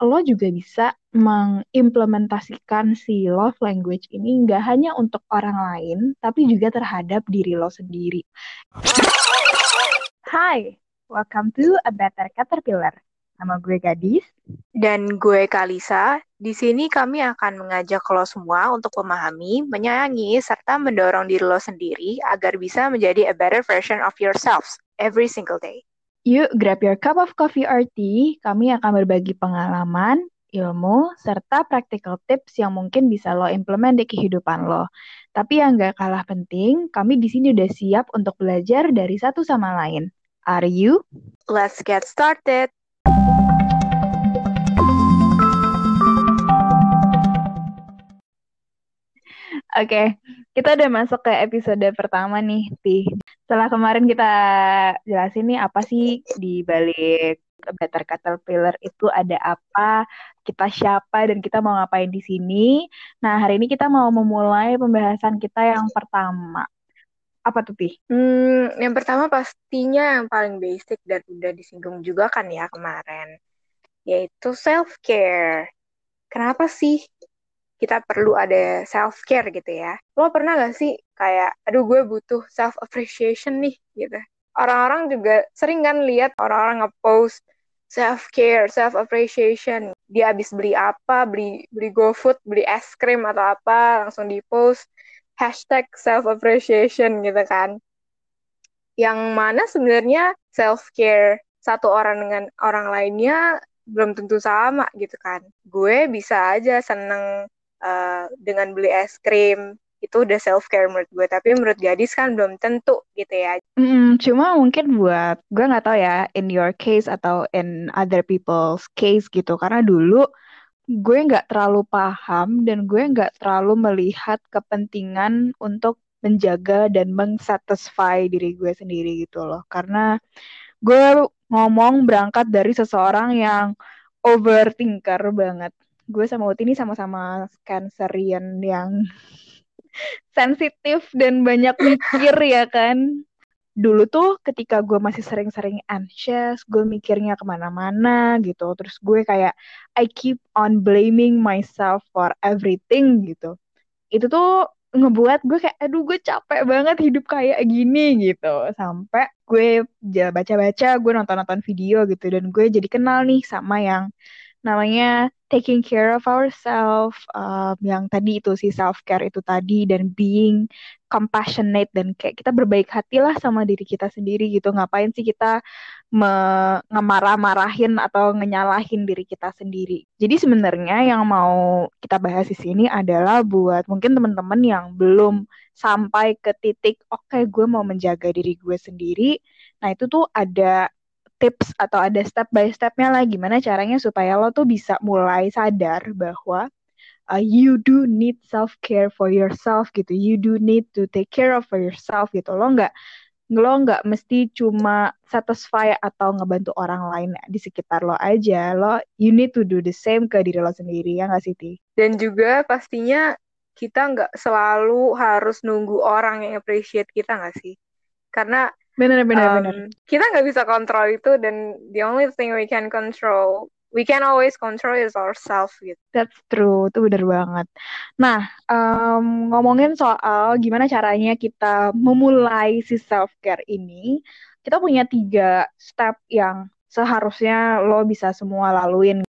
lo juga bisa mengimplementasikan si love language ini nggak hanya untuk orang lain, tapi juga terhadap diri lo sendiri. Hai, welcome to A Better Caterpillar. Nama gue Gadis. Dan gue Kalisa. Di sini kami akan mengajak lo semua untuk memahami, menyayangi, serta mendorong diri lo sendiri agar bisa menjadi a better version of yourselves every single day. Yuk, grab your cup of coffee or tea. Kami akan berbagi pengalaman, ilmu, serta practical tips yang mungkin bisa lo implement di kehidupan lo. Tapi yang gak kalah penting, kami di sini udah siap untuk belajar dari satu sama lain. Are you? Let's get started! Oke, kita udah masuk ke episode pertama nih, Ti. Setelah kemarin kita jelasin nih apa sih di balik Better Caterpillar itu ada apa, kita siapa, dan kita mau ngapain di sini. Nah, hari ini kita mau memulai pembahasan kita yang pertama. Apa tuh, Pi? Hmm, yang pertama pastinya yang paling basic dan udah disinggung juga kan ya kemarin, yaitu self-care. Kenapa sih kita perlu ada self care gitu ya. Lo pernah gak sih kayak, aduh gue butuh self appreciation nih gitu. Orang-orang juga sering kan lihat orang-orang ngepost self care, self appreciation. Dia habis beli apa, beli beli GoFood, beli es krim atau apa, langsung di post hashtag self appreciation gitu kan. Yang mana sebenarnya self care satu orang dengan orang lainnya belum tentu sama gitu kan. Gue bisa aja seneng uh, dengan beli es krim itu udah self care menurut gue. Tapi menurut gadis kan belum tentu gitu ya. Mm, cuma mungkin buat gue nggak tahu ya in your case atau in other people's case gitu. Karena dulu gue nggak terlalu paham dan gue nggak terlalu melihat kepentingan untuk menjaga dan mengsatisfy diri gue sendiri gitu loh. Karena gue ngomong berangkat dari seseorang yang overthinker banget gue sama Uti ini sama-sama cancerian yang sensitif dan banyak mikir ya kan. Dulu tuh ketika gue masih sering-sering anxious, gue mikirnya ke mana-mana gitu. Terus gue kayak, I keep on blaming myself for everything gitu. Itu tuh ngebuat gue kayak, aduh gue capek banget hidup kayak gini gitu. Sampai gue baca-baca, gue nonton-nonton video gitu. Dan gue jadi kenal nih sama yang namanya taking care of ourselves um, yang tadi itu si self care itu tadi dan being compassionate dan kayak kita berbaik hati lah sama diri kita sendiri gitu. Ngapain sih kita ngemarah-marahin atau ngenyalahin diri kita sendiri? Jadi sebenarnya yang mau kita bahas di sini adalah buat mungkin teman-teman yang belum sampai ke titik oke okay, gue mau menjaga diri gue sendiri. Nah itu tuh ada tips atau ada step by stepnya lah gimana caranya supaya lo tuh bisa mulai sadar bahwa uh, you do need self care for yourself gitu. You do need to take care of for yourself gitu. Lo nggak lo nggak mesti cuma satisfy atau ngebantu orang lain di sekitar lo aja. Lo you need to do the same ke diri lo sendiri ya nggak sih Ti? dan juga pastinya kita nggak selalu harus nunggu orang yang appreciate kita nggak sih? Karena Benar, benar, um, benar. Kita nggak bisa kontrol itu dan the only thing we can control, we can always control is ourselves gitu. That's true, itu benar banget. Nah, um, ngomongin soal gimana caranya kita memulai si self care ini, kita punya tiga step yang seharusnya lo bisa semua laluin.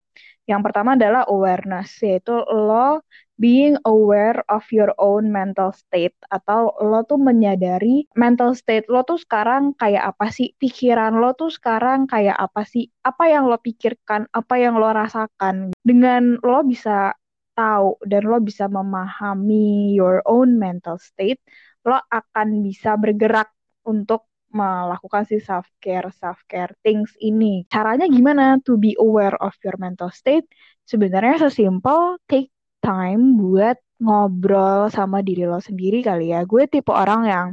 Yang pertama adalah awareness, yaitu lo being aware of your own mental state atau lo tuh menyadari mental state lo tuh sekarang kayak apa sih? Pikiran lo tuh sekarang kayak apa sih? Apa yang lo pikirkan? Apa yang lo rasakan? Dengan lo bisa tahu dan lo bisa memahami your own mental state lo akan bisa bergerak untuk melakukan si self care self care things ini. Caranya gimana to be aware of your mental state? Sebenarnya sesimpel take time buat ngobrol sama diri lo sendiri kali ya. Gue tipe orang yang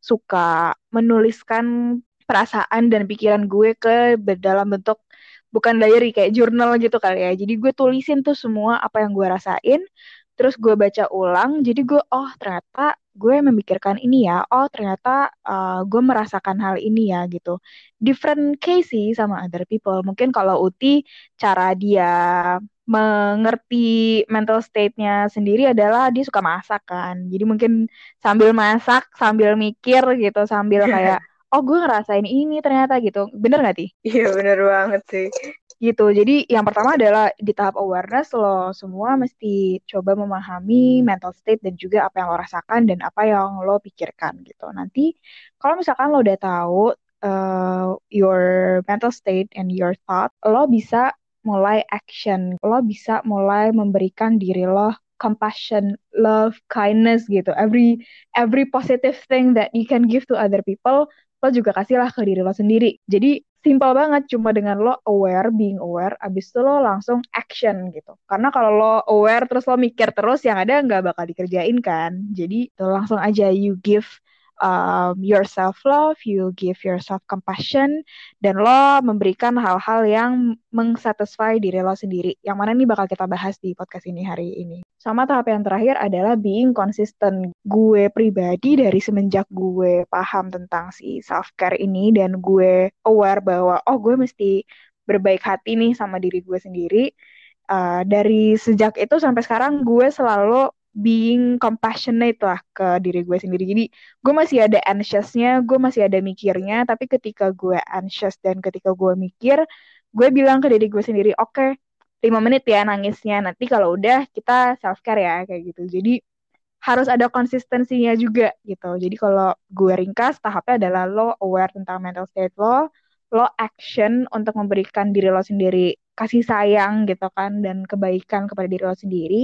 suka menuliskan perasaan dan pikiran gue ke dalam bentuk bukan diary kayak jurnal gitu kali ya. Jadi gue tulisin tuh semua apa yang gue rasain, terus gue baca ulang. Jadi gue oh ternyata gue memikirkan ini ya, oh ternyata uh, gue merasakan hal ini ya gitu. Different case sih sama other people. Mungkin kalau Uti cara dia mengerti mental state-nya sendiri adalah dia suka masak kan. Jadi mungkin sambil masak, sambil mikir gitu, sambil kayak oh gue ngerasain ini ternyata gitu. Bener gak, Ti? Iya bener banget sih gitu. Jadi yang pertama adalah di tahap awareness lo semua mesti coba memahami mental state dan juga apa yang lo rasakan dan apa yang lo pikirkan gitu. Nanti kalau misalkan lo udah tahu uh, your mental state and your thought, lo bisa mulai action. Lo bisa mulai memberikan diri lo compassion, love, kindness gitu. Every every positive thing that you can give to other people, lo juga kasihlah ke diri lo sendiri. Jadi simple banget cuma dengan lo aware being aware abis itu lo langsung action gitu karena kalau lo aware terus lo mikir terus yang ada nggak bakal dikerjain kan jadi tuh langsung aja you give um, yourself love, you give yourself compassion, dan lo memberikan hal-hal yang mengsatisfy diri lo sendiri. Yang mana ini bakal kita bahas di podcast ini hari ini. Sama tahap yang terakhir adalah being consistent. Gue pribadi dari semenjak gue paham tentang si self-care ini dan gue aware bahwa oh gue mesti berbaik hati nih sama diri gue sendiri. Uh, dari sejak itu sampai sekarang gue selalu being compassionate lah ke diri gue sendiri. Jadi gue masih ada anxiousnya, gue masih ada mikirnya, tapi ketika gue anxious dan ketika gue mikir, gue bilang ke diri gue sendiri, oke, okay, 5 menit ya nangisnya. Nanti kalau udah kita self care ya kayak gitu. Jadi harus ada konsistensinya juga gitu. Jadi kalau gue ringkas tahapnya adalah lo aware tentang mental state lo, lo action untuk memberikan diri lo sendiri kasih sayang gitu kan dan kebaikan kepada diri lo sendiri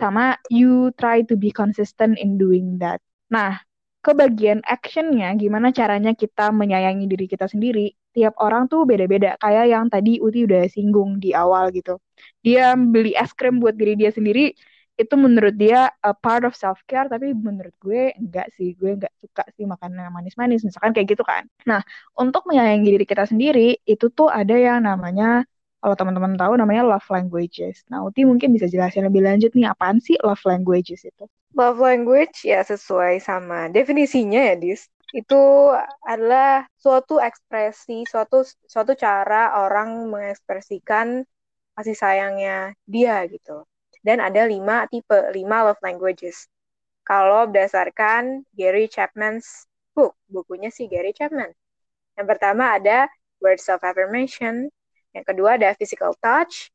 sama you try to be consistent in doing that. Nah, ke bagian actionnya gimana caranya kita menyayangi diri kita sendiri? Tiap orang tuh beda-beda kayak yang tadi Uti udah singgung di awal gitu. Dia beli es krim buat diri dia sendiri itu menurut dia a part of self care tapi menurut gue enggak sih gue enggak suka sih makan yang manis-manis misalkan kayak gitu kan. Nah untuk menyayangi diri kita sendiri itu tuh ada yang namanya kalau teman-teman tahu namanya love languages nah Uti mungkin bisa jelasin lebih lanjut nih apaan sih love languages itu love language ya sesuai sama definisinya ya dis itu adalah suatu ekspresi suatu suatu cara orang mengekspresikan kasih sayangnya dia gitu dan ada lima tipe, lima love languages. Kalau berdasarkan Gary Chapman's book, bukunya si Gary Chapman. Yang pertama ada words of affirmation, yang kedua ada physical touch,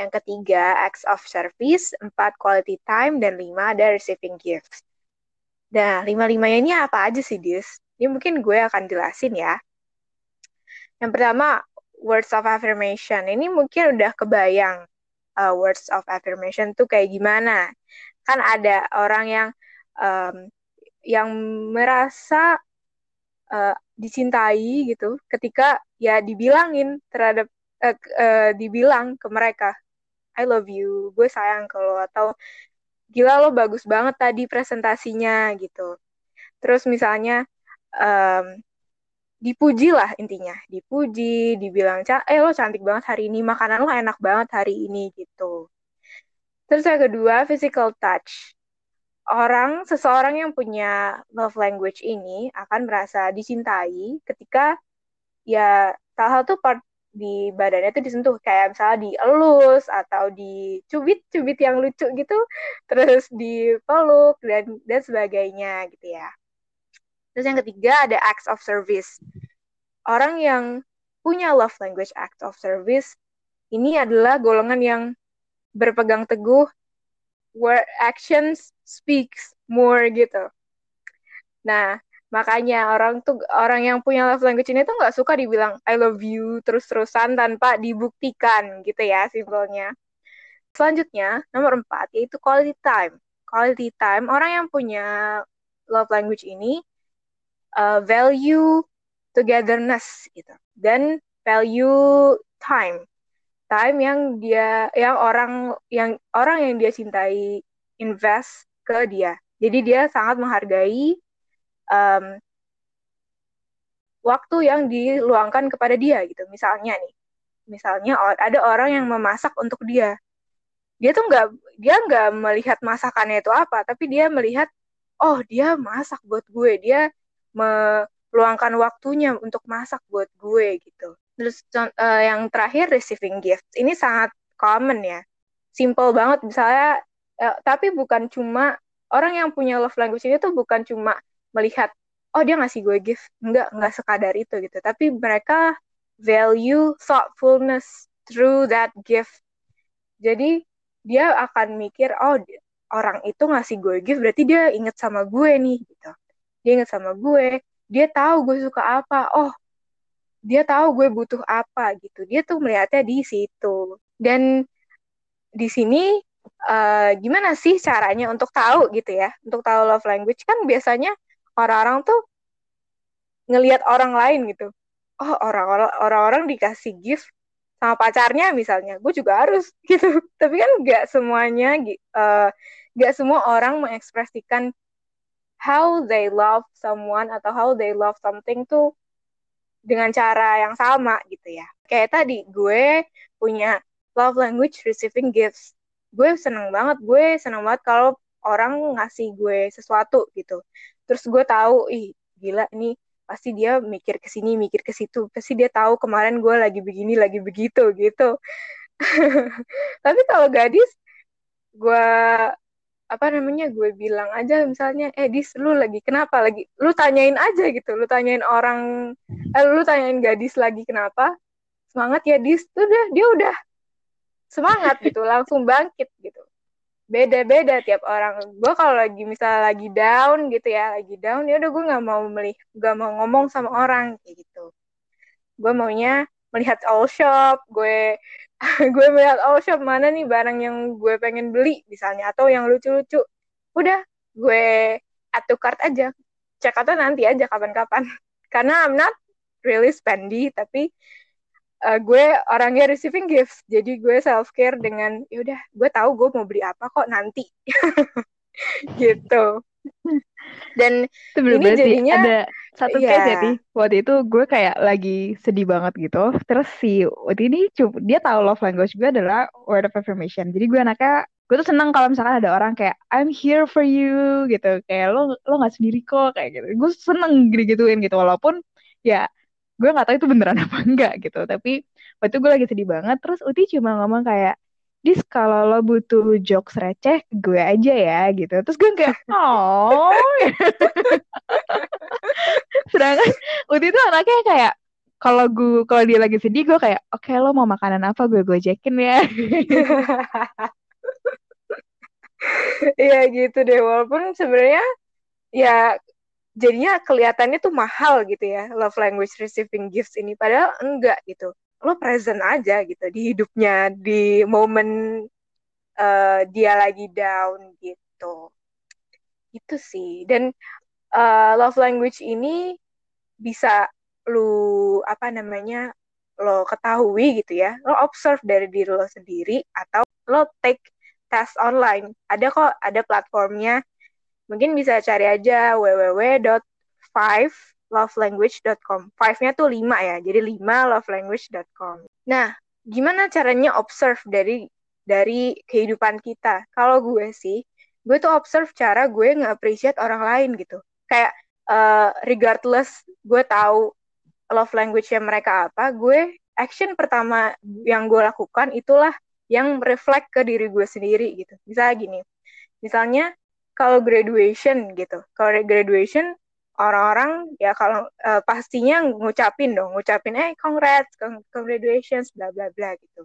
yang ketiga acts of service, empat quality time, dan lima ada receiving gifts. Nah, lima-limanya ini apa aja sih, Dis? Ini mungkin gue akan jelasin ya. Yang pertama, words of affirmation. Ini mungkin udah kebayang uh, words of affirmation tuh kayak gimana. Kan ada orang yang um, yang merasa uh, dicintai gitu ketika ya dibilangin terhadap uh, uh, dibilang ke mereka I love you, gue sayang kalau atau gila lo bagus banget tadi presentasinya gitu. Terus misalnya um, dipuji lah intinya dipuji dibilang eh lo cantik banget hari ini makanan lo enak banget hari ini gitu terus yang kedua physical touch orang seseorang yang punya love language ini akan merasa dicintai ketika ya salah satu part di badannya itu disentuh kayak misalnya dielus atau dicubit-cubit yang lucu gitu terus dipeluk dan dan sebagainya gitu ya Terus yang ketiga ada acts of service. Orang yang punya love language act of service ini adalah golongan yang berpegang teguh where actions speaks more gitu. Nah, makanya orang tuh orang yang punya love language ini tuh nggak suka dibilang I love you terus-terusan tanpa dibuktikan gitu ya simpelnya. Selanjutnya, nomor empat yaitu quality time. Quality time, orang yang punya love language ini uh, value togetherness gitu dan value time time yang dia yang orang yang orang yang dia cintai invest ke dia jadi dia sangat menghargai um, waktu yang diluangkan kepada dia gitu. Misalnya nih misalnya ada orang yang memasak untuk dia. Dia tuh nggak dia nggak melihat masakannya itu apa tapi dia melihat oh dia masak buat gue. Dia meluangkan waktunya untuk masak buat gue gitu. Terus uh, yang terakhir receiving gifts. Ini sangat common ya. Simple banget. Misalnya uh, tapi bukan cuma orang yang punya love language ini tuh bukan cuma melihat oh dia ngasih gue gift. Enggak enggak sekadar itu gitu. Tapi mereka value thoughtfulness through that gift. Jadi dia akan mikir oh orang itu ngasih gue gift berarti dia inget sama gue nih gitu. Dia inget sama gue dia tahu gue suka apa. Oh dia tahu gue butuh apa gitu. Dia tuh melihatnya di situ. Dan di sini uh, gimana sih caranya untuk tahu gitu ya? Untuk tahu love language kan biasanya orang-orang tuh ngelihat orang lain gitu. Oh orang-orang dikasih gift sama pacarnya misalnya gue juga harus gitu. Tapi kan nggak semuanya uh, nggak semua orang mengekspresikan how they love someone atau how they love something tuh dengan cara yang sama gitu ya. Kayak tadi gue punya love language receiving gifts. Gue seneng banget gue seneng banget kalau orang ngasih gue sesuatu gitu terus gue tahu ih gila nih pasti dia mikir ke sini mikir ke situ. Pasti dia tahu kemarin gue lagi begini lagi begitu gitu. Tapi kalau gadis gue apa namanya gue bilang aja misalnya eh dis lu lagi kenapa? Lagi lu tanyain aja gitu. Lu tanyain orang eh, lu tanyain gadis lagi kenapa? Semangat ya dis. Tuh udah dia udah semangat gitu langsung bangkit gitu beda-beda tiap orang. Gue kalau lagi misal lagi down gitu ya lagi down ya udah gue nggak mau melih gak mau ngomong sama orang kayak gitu. Gue maunya melihat all shop gue gue melihat all shop mana nih barang yang gue pengen beli misalnya atau yang lucu-lucu. Udah gue add to aja. Cek atau nanti aja kapan-kapan. Karena I'm not really spendy tapi uh, gue orangnya receiving gifts jadi gue self care dengan ya udah gue tahu gue mau beli apa kok nanti. Gitu. Dan ini jadinya ada satu yeah. case ya Ti. waktu itu gue kayak lagi sedih banget gitu. Terus si waktu ini dia tahu love language gue adalah word of affirmation. Jadi gue anaknya gue tuh seneng kalau misalkan ada orang kayak I'm here for you gitu. Kayak lo lo nggak sendiri kok kayak gitu. Gue seneng gitu gituin gitu. Walaupun ya gue nggak tahu itu beneran apa enggak gitu. Tapi waktu itu gue lagi sedih banget. Terus Uti cuma ngomong kayak dis kalau lo butuh jokes receh gue aja ya gitu. Terus gue kayak oh. Sedangkan Uti tuh anaknya kayak kalau gue kalau dia lagi sedih gue kayak oke okay, lo mau makanan apa gue gojekin ya. Iya gitu deh. Walaupun sebenarnya ya jadinya kelihatannya tuh mahal gitu ya love language receiving gifts ini. Padahal enggak gitu. Lo present aja gitu di hidupnya di momen uh, dia lagi down gitu. Itu sih. Dan uh, love language ini bisa lu apa namanya lo ketahui gitu ya. Lo observe dari diri lo sendiri atau lo take test online. Ada kok ada platformnya mungkin bisa cari aja www.5lovelanguage.com. Five-nya tuh lima ya, jadi lima lovelanguage.com. Nah, gimana caranya observe dari dari kehidupan kita? Kalau gue sih, gue tuh observe cara gue nge-appreciate orang lain gitu. Kayak uh, regardless gue tahu love language-nya mereka apa, gue action pertama yang gue lakukan itulah yang reflect ke diri gue sendiri gitu. Misalnya gini, misalnya kalau graduation gitu. Kalau graduation orang-orang ya kalau uh, pastinya ngucapin dong. Ngucapin eh congrats congratulations bla bla bla gitu.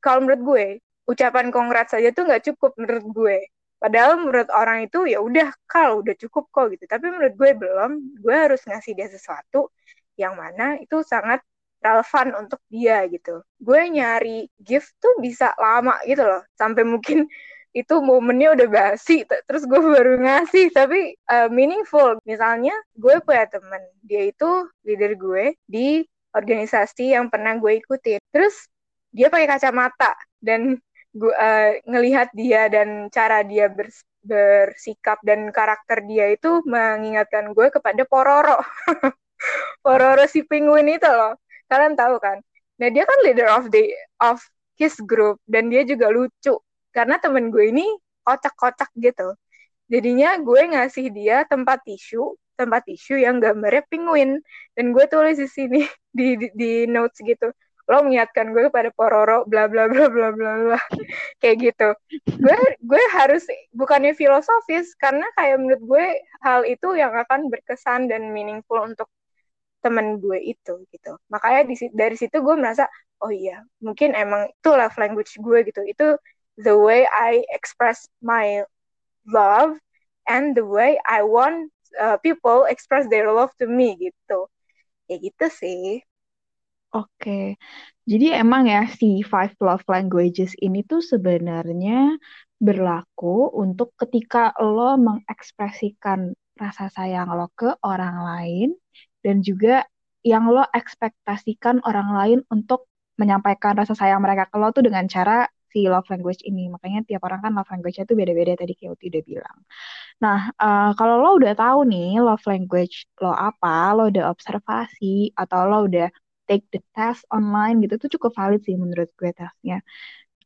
Kalau menurut gue ucapan congrats saja tuh nggak cukup menurut gue. Padahal menurut orang itu ya udah kalau udah cukup kok gitu. Tapi menurut gue belum. Gue harus ngasih dia sesuatu yang mana itu sangat relevan untuk dia gitu. Gue nyari gift tuh bisa lama gitu loh. Sampai mungkin itu momennya udah basi terus gue baru ngasih tapi uh, meaningful. Misalnya gue punya temen. Dia itu leader gue di organisasi yang pernah gue ikutin. Terus dia pakai kacamata. Dan gue uh, ngelihat dia dan cara dia bers bersikap dan karakter dia itu mengingatkan gue kepada Pororo. Pororo si penguin itu loh. Kalian tahu kan? Nah dia kan leader of the of his group. Dan dia juga lucu karena temen gue ini kocak-kocak gitu. Jadinya gue ngasih dia tempat tisu tempat tisu yang gambarnya penguin. Dan gue tulis di sini di, di, di notes gitu. Lo mengingatkan gue kepada Pororo bla bla bla bla bla bla. Kayak gitu. Gue gue harus bukannya filosofis karena kayak menurut gue hal itu yang akan berkesan dan meaningful untuk temen gue itu gitu. Makanya di, dari situ gue merasa oh iya mungkin emang itu love language gue gitu. Itu the way I express my love and the way I want uh, people express their love to me gitu. Kayak gitu sih. Oke, jadi emang ya si five love languages ini tuh sebenarnya berlaku untuk ketika lo mengekspresikan rasa sayang lo ke orang lain dan juga yang lo ekspektasikan orang lain untuk menyampaikan rasa sayang mereka ke lo tuh dengan cara si love language ini. Makanya tiap orang kan love language-nya tuh beda-beda tadi kayak Uti udah bilang. Nah, uh, kalau lo udah tahu nih love language lo apa, lo udah observasi atau lo udah take the test online gitu, itu cukup valid sih menurut gue tesnya.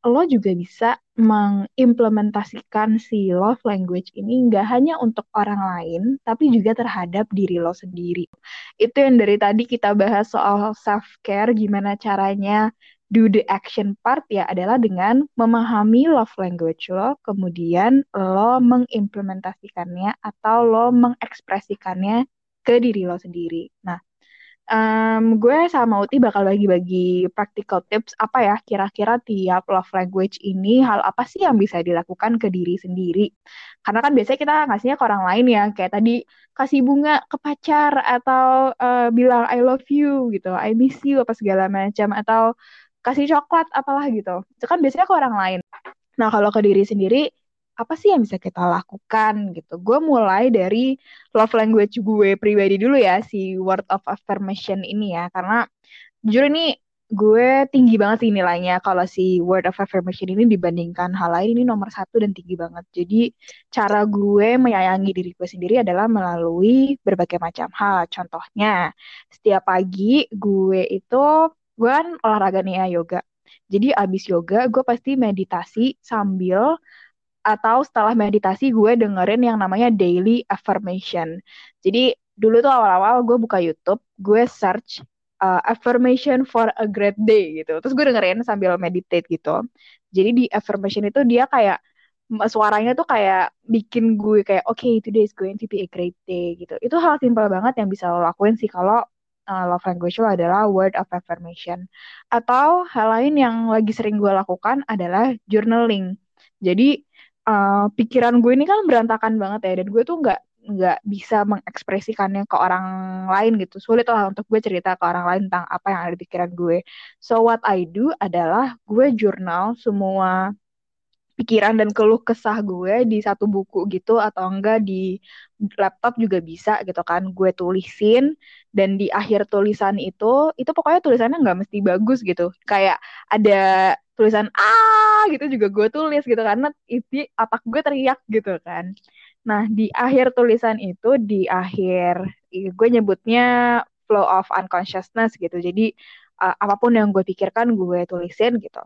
Lo juga bisa mengimplementasikan si love language ini nggak hanya untuk orang lain, tapi juga terhadap diri lo sendiri. Itu yang dari tadi kita bahas soal self-care, gimana caranya do the action part ya adalah dengan memahami love language lo, kemudian lo mengimplementasikannya atau lo mengekspresikannya ke diri lo sendiri. Nah, um, gue sama Uti bakal bagi-bagi practical tips apa ya kira-kira tiap love language ini hal apa sih yang bisa dilakukan ke diri sendiri. Karena kan biasanya kita ngasihnya ke orang lain ya, kayak tadi kasih bunga ke pacar atau uh, bilang I love you gitu, I miss you apa segala macam atau kasih coklat apalah gitu. Itu kan biasanya ke orang lain. Nah, kalau ke diri sendiri, apa sih yang bisa kita lakukan gitu. Gue mulai dari love language gue pribadi dulu ya, si word of affirmation ini ya. Karena jujur ini gue tinggi banget sih nilainya kalau si word of affirmation ini dibandingkan hal lain ini nomor satu dan tinggi banget. Jadi cara gue menyayangi diri gue sendiri adalah melalui berbagai macam hal. Contohnya setiap pagi gue itu gue kan olahraga nih ya yoga. Jadi abis yoga gue pasti meditasi sambil atau setelah meditasi gue dengerin yang namanya daily affirmation. Jadi dulu tuh awal-awal gue buka YouTube, gue search uh, affirmation for a great day gitu. Terus gue dengerin sambil meditate gitu. Jadi di affirmation itu dia kayak suaranya tuh kayak bikin gue kayak oke okay, today is going to be a great day gitu. Itu hal simpel banget yang bisa lo lakuin sih kalau uh, love language lo adalah word of affirmation. Atau hal lain yang lagi sering gue lakukan adalah journaling. Jadi uh, pikiran gue ini kan berantakan banget ya, dan gue tuh nggak nggak bisa mengekspresikannya ke orang lain gitu. Sulit lah untuk gue cerita ke orang lain tentang apa yang ada di pikiran gue. So what I do adalah gue jurnal semua pikiran dan keluh kesah gue di satu buku gitu atau enggak di laptop juga bisa gitu kan gue tulisin. Dan di akhir tulisan itu itu pokoknya tulisannya nggak mesti bagus gitu. Kayak ada tulisan ah gitu juga gue tulis gitu karena itu otak gue teriak gitu kan. Nah di akhir tulisan itu di akhir gue nyebutnya flow of unconsciousness gitu. Jadi uh, apa pun yang gue pikirkan gue tulisin gitu.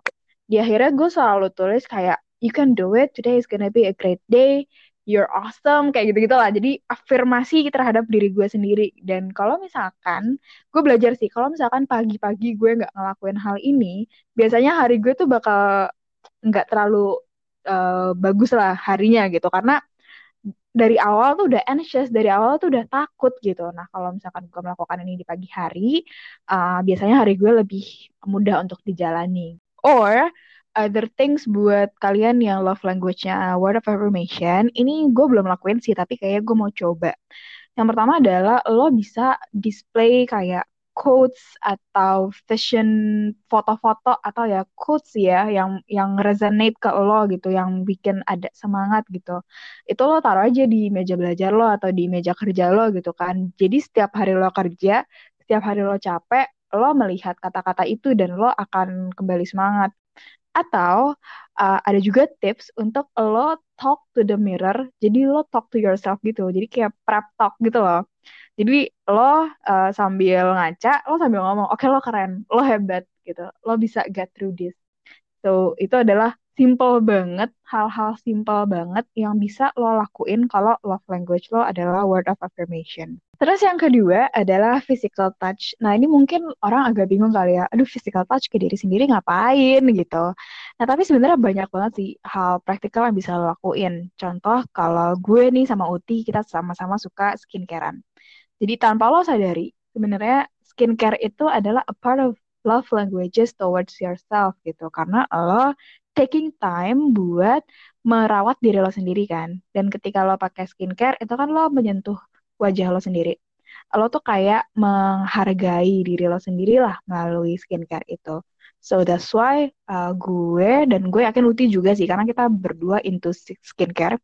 Di akhirnya gue selalu tulis kayak you can do it, today is gonna be a great day, you're awesome, kayak gitu-gitu lah. Jadi afirmasi terhadap diri gue sendiri. Dan kalau misalkan, gue belajar sih, kalau misalkan pagi-pagi gue nggak ngelakuin hal ini, biasanya hari gue tuh bakal nggak terlalu uh, bagus lah harinya gitu. Karena dari awal tuh udah anxious, dari awal tuh udah takut gitu. Nah, kalau misalkan gue melakukan ini di pagi hari, uh, biasanya hari gue lebih mudah untuk dijalani. Or other things buat kalian yang love language-nya word of affirmation, ini gue belum lakuin sih, tapi kayak gue mau coba. Yang pertama adalah lo bisa display kayak quotes atau vision foto-foto atau ya quotes ya yang yang resonate ke lo gitu, yang bikin ada semangat gitu. Itu lo taruh aja di meja belajar lo atau di meja kerja lo gitu kan. Jadi setiap hari lo kerja, setiap hari lo capek, lo melihat kata-kata itu dan lo akan kembali semangat. Atau uh, ada juga tips untuk lo talk to the mirror. Jadi lo talk to yourself gitu. Jadi kayak prep talk gitu loh. Jadi lo uh, sambil ngaca, lo sambil ngomong, oke okay, lo keren, lo hebat gitu. Lo bisa get through this. So itu adalah simple banget, hal-hal simple banget yang bisa lo lakuin kalau love language lo adalah word of affirmation. Terus yang kedua adalah physical touch. Nah ini mungkin orang agak bingung kali ya, aduh physical touch ke diri sendiri ngapain gitu. Nah tapi sebenarnya banyak banget sih hal praktikal yang bisa lo lakuin. Contoh kalau gue nih sama Uti kita sama-sama suka skincarean. Jadi tanpa lo sadari, sebenarnya skincare itu adalah a part of love languages towards yourself gitu. Karena lo taking time buat merawat diri lo sendiri kan. Dan ketika lo pakai skincare, itu kan lo menyentuh wajah lo sendiri. Lo tuh kayak menghargai diri lo sendiri lah melalui skincare itu. So that's why uh, gue dan gue yakin Uti juga sih karena kita berdua into skincare.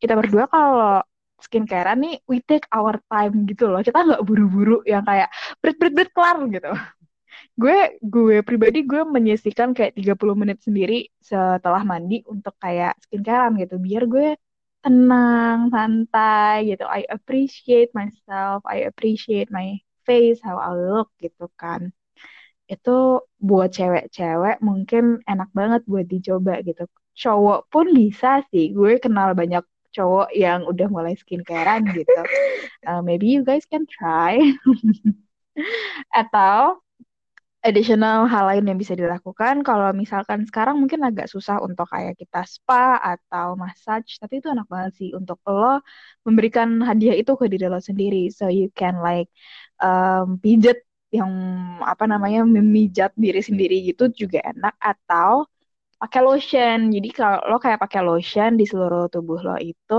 Kita berdua kalau skincare nih we take our time gitu loh. Kita nggak buru-buru yang kayak berit berit berit kelar gitu gue gue pribadi gue menyisikan kayak 30 menit sendiri setelah mandi untuk kayak skincarean gitu. Biar gue tenang santai gitu. I appreciate myself I appreciate my face how I look gitu kan. Itu buat cewek-cewek mungkin enak banget buat dicoba gitu. Cowok pun bisa sih. Gue kenal banyak cowok yang udah mulai skincarean gitu. Uh, maybe you guys can try. Atau additional hal lain yang bisa dilakukan kalau misalkan sekarang mungkin agak susah untuk kayak kita spa atau massage tapi itu enak banget sih untuk lo memberikan hadiah itu ke diri lo sendiri so you can like um, pijat yang apa namanya memijat diri sendiri gitu juga enak atau pakai lotion. Jadi kalau lo kayak pakai lotion di seluruh tubuh lo itu,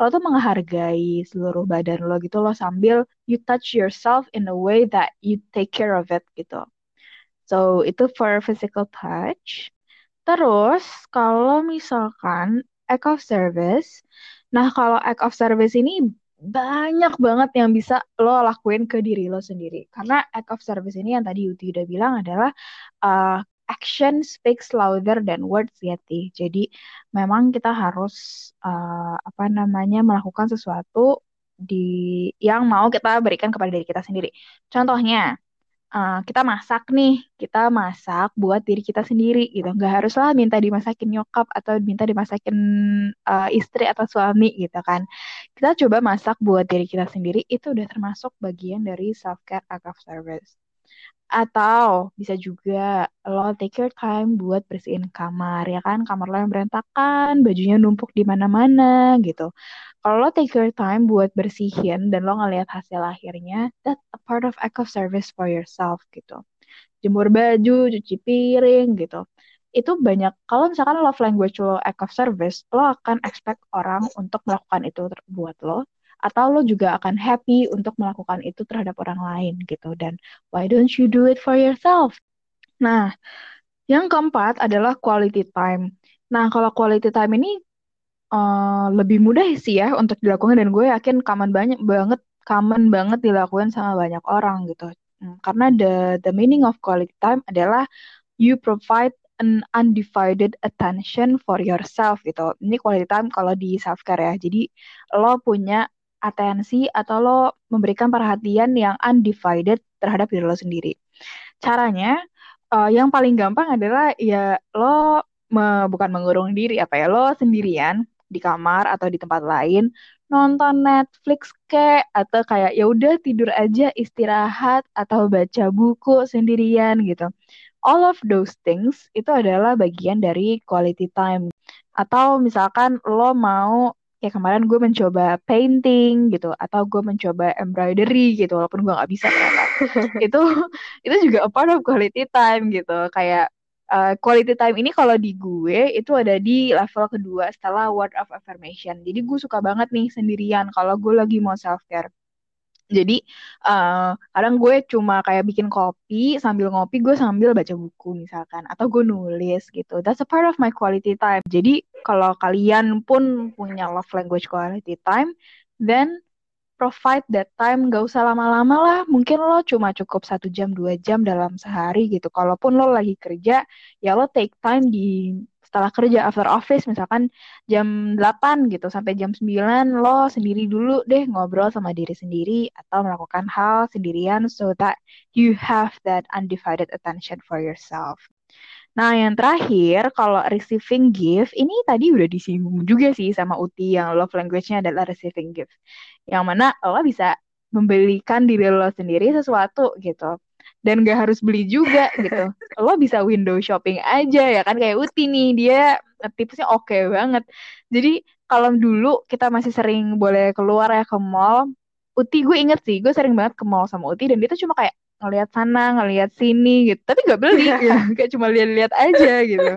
lo tuh menghargai seluruh badan lo gitu lo sambil you touch yourself in a way that you take care of it gitu. So, itu for physical touch. Terus, kalau misalkan act of service, nah kalau act of service ini banyak banget yang bisa lo lakuin ke diri lo sendiri. Karena act of service ini yang tadi Yuti udah bilang adalah uh, action speaks louder than words ya Jadi memang kita harus uh, apa namanya melakukan sesuatu di yang mau kita berikan kepada diri kita sendiri. Contohnya, uh, kita masak nih, kita masak buat diri kita sendiri gitu. Nggak haruslah minta dimasakin nyokap atau minta dimasakin uh, istri atau suami gitu kan. Kita coba masak buat diri kita sendiri, itu udah termasuk bagian dari self care act of service. Atau bisa juga lo take your time buat bersihin kamar ya kan, kamar lo yang berantakan, bajunya numpuk di mana-mana gitu. Kalau lo take your time buat bersihin dan lo ngeliat hasil akhirnya, that's a part of act of service for yourself gitu. Jemur baju, cuci piring gitu. Itu banyak, kalau misalkan love language lo act of service, lo akan expect orang untuk melakukan itu buat lo, atau lo juga akan happy untuk melakukan itu terhadap orang lain gitu. Dan why don't you do it for yourself? Nah, yang keempat adalah quality time. Nah, kalau quality time ini uh, lebih mudah sih ya untuk dilakukan dan gue yakin common banyak banget common banget dilakukan sama banyak orang gitu. Hmm, karena the the meaning of quality time adalah you provide an undivided attention for yourself gitu. Ini quality time kalau di self care ya. Jadi lo punya atensi atau lo memberikan perhatian yang undivided terhadap diri lo sendiri. Caranya uh, yang paling gampang adalah ya lo me, bukan mengurung diri apa ya lo sendirian di kamar atau di tempat lain nonton Netflix kayak atau kayak ya udah tidur aja istirahat atau baca buku sendirian gitu. All of those things itu adalah bagian dari quality time. Atau misalkan lo mau kayak kemarin gue mencoba painting gitu atau gue mencoba embroidery gitu walaupun gue nggak bisa ternyata itu itu juga a part of quality time gitu kayak uh, quality time ini kalau di gue itu ada di level kedua setelah word of affirmation. Jadi gue suka banget nih sendirian kalau gue lagi mau self care. Jadi uh, kadang gue cuma kayak bikin kopi sambil ngopi gue sambil baca buku misalkan atau gue nulis gitu. That's a part of my quality time. Jadi kalau kalian pun punya love language quality time, then provide that time gak usah lama-lama lah mungkin lo cuma cukup satu jam dua jam dalam sehari gitu kalaupun lo lagi kerja ya lo take time di setelah kerja after office misalkan jam 8 gitu sampai jam 9 lo sendiri dulu deh ngobrol sama diri sendiri atau melakukan hal sendirian so that you have that undivided attention for yourself. Nah, yang terakhir, kalau receiving gift, ini tadi udah disinggung juga sih sama Uti yang love language-nya adalah receiving gift. Yang mana lo bisa membelikan diri lo sendiri sesuatu gitu. Dan gak harus beli juga gitu. Lo bisa window shopping aja ya kan. Kayak Uti nih, dia tipsnya oke okay banget. Jadi kalau dulu kita masih sering boleh keluar ya ke mall, Uti gue inget sih, gue sering banget ke mall sama Uti dan dia tuh cuma kayak ngelihat sana, ngelihat sini gitu. Tapi nggak beli, ya. kayak cuma lihat-lihat aja gitu.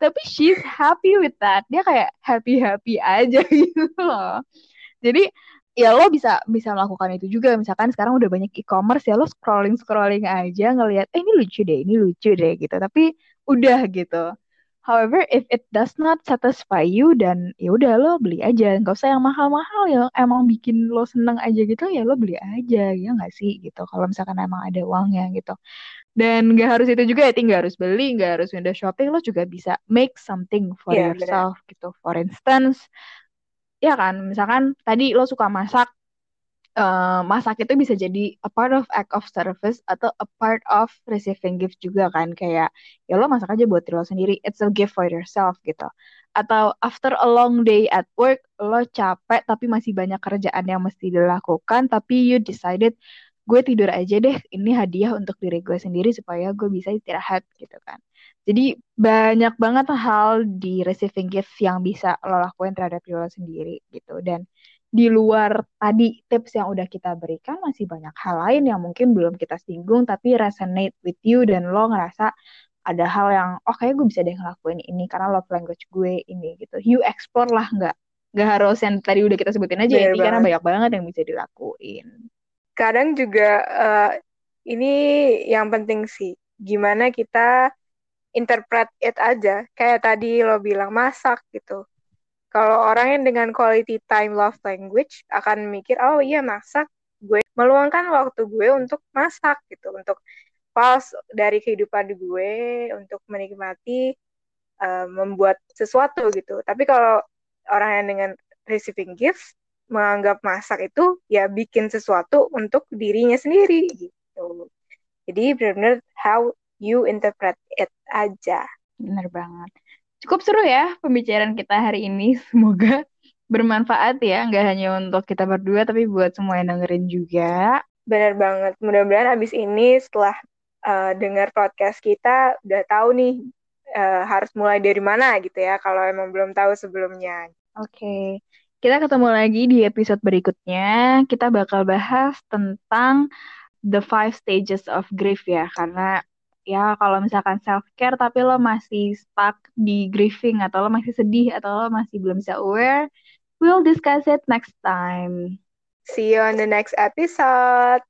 Tapi she's happy with that. Dia kayak happy-happy aja gitu loh. Jadi ya lo bisa bisa melakukan itu juga. Misalkan sekarang udah banyak e-commerce ya lo scrolling scrolling aja ngelihat eh ini lucu deh, ini lucu deh gitu. Tapi udah gitu. However, if it does not satisfy you dan ya udah lo beli aja, nggak usah yang mahal-mahal ya. Emang bikin lo seneng aja gitu ya lo beli aja ya nggak sih gitu. Kalau misalkan emang ada uangnya gitu. Dan nggak harus itu juga ya, nggak harus beli, nggak harus window shopping, lo juga bisa make something for yeah, yourself bener. gitu. For instance, ya kan, misalkan tadi lo suka masak, uh, masak itu bisa jadi a part of act of service atau a part of receiving gift juga kan. Kayak ya lo masak aja buat diri lo sendiri. It's a gift for yourself gitu. Atau after a long day at work lo capek tapi masih banyak kerjaan yang mesti dilakukan tapi you decided gue tidur aja deh. Ini hadiah untuk diri gue sendiri supaya gue bisa istirahat gitu kan. Jadi banyak banget hal di receiving gift yang bisa lo lakuin terhadap diri lo sendiri gitu. Dan di luar tadi tips yang udah kita berikan masih banyak hal lain yang mungkin belum kita singgung tapi resonate with you dan lo ngerasa ada hal yang oh kayak gue bisa deh ngelakuin ini karena love language gue ini gitu. You explore lah nggak nggak harus yang tadi udah kita sebutin aja ya karena banyak banget yang bisa dilakuin. Kadang juga uh, ini yang penting sih gimana kita interpret it aja. Kayak tadi lo bilang masak gitu kalau orang yang dengan quality time love language akan mikir, oh iya masak, gue meluangkan waktu gue untuk masak gitu, untuk pas dari kehidupan gue, untuk menikmati uh, membuat sesuatu gitu. Tapi kalau orang yang dengan receiving gifts menganggap masak itu ya bikin sesuatu untuk dirinya sendiri gitu. Jadi benar-benar how you interpret it aja. Benar banget. Cukup seru ya pembicaraan kita hari ini. Semoga bermanfaat ya, nggak hanya untuk kita berdua, tapi buat semua yang dengerin juga. Bener banget. Mudah-mudahan abis ini setelah uh, dengar podcast kita, udah tahu nih uh, harus mulai dari mana gitu ya, kalau emang belum tahu sebelumnya. Oke. Okay. Kita ketemu lagi di episode berikutnya. Kita bakal bahas tentang the five stages of grief ya, karena ya kalau misalkan self care tapi lo masih stuck di grieving atau lo masih sedih atau lo masih belum bisa aware, we'll discuss it next time. See you on the next episode.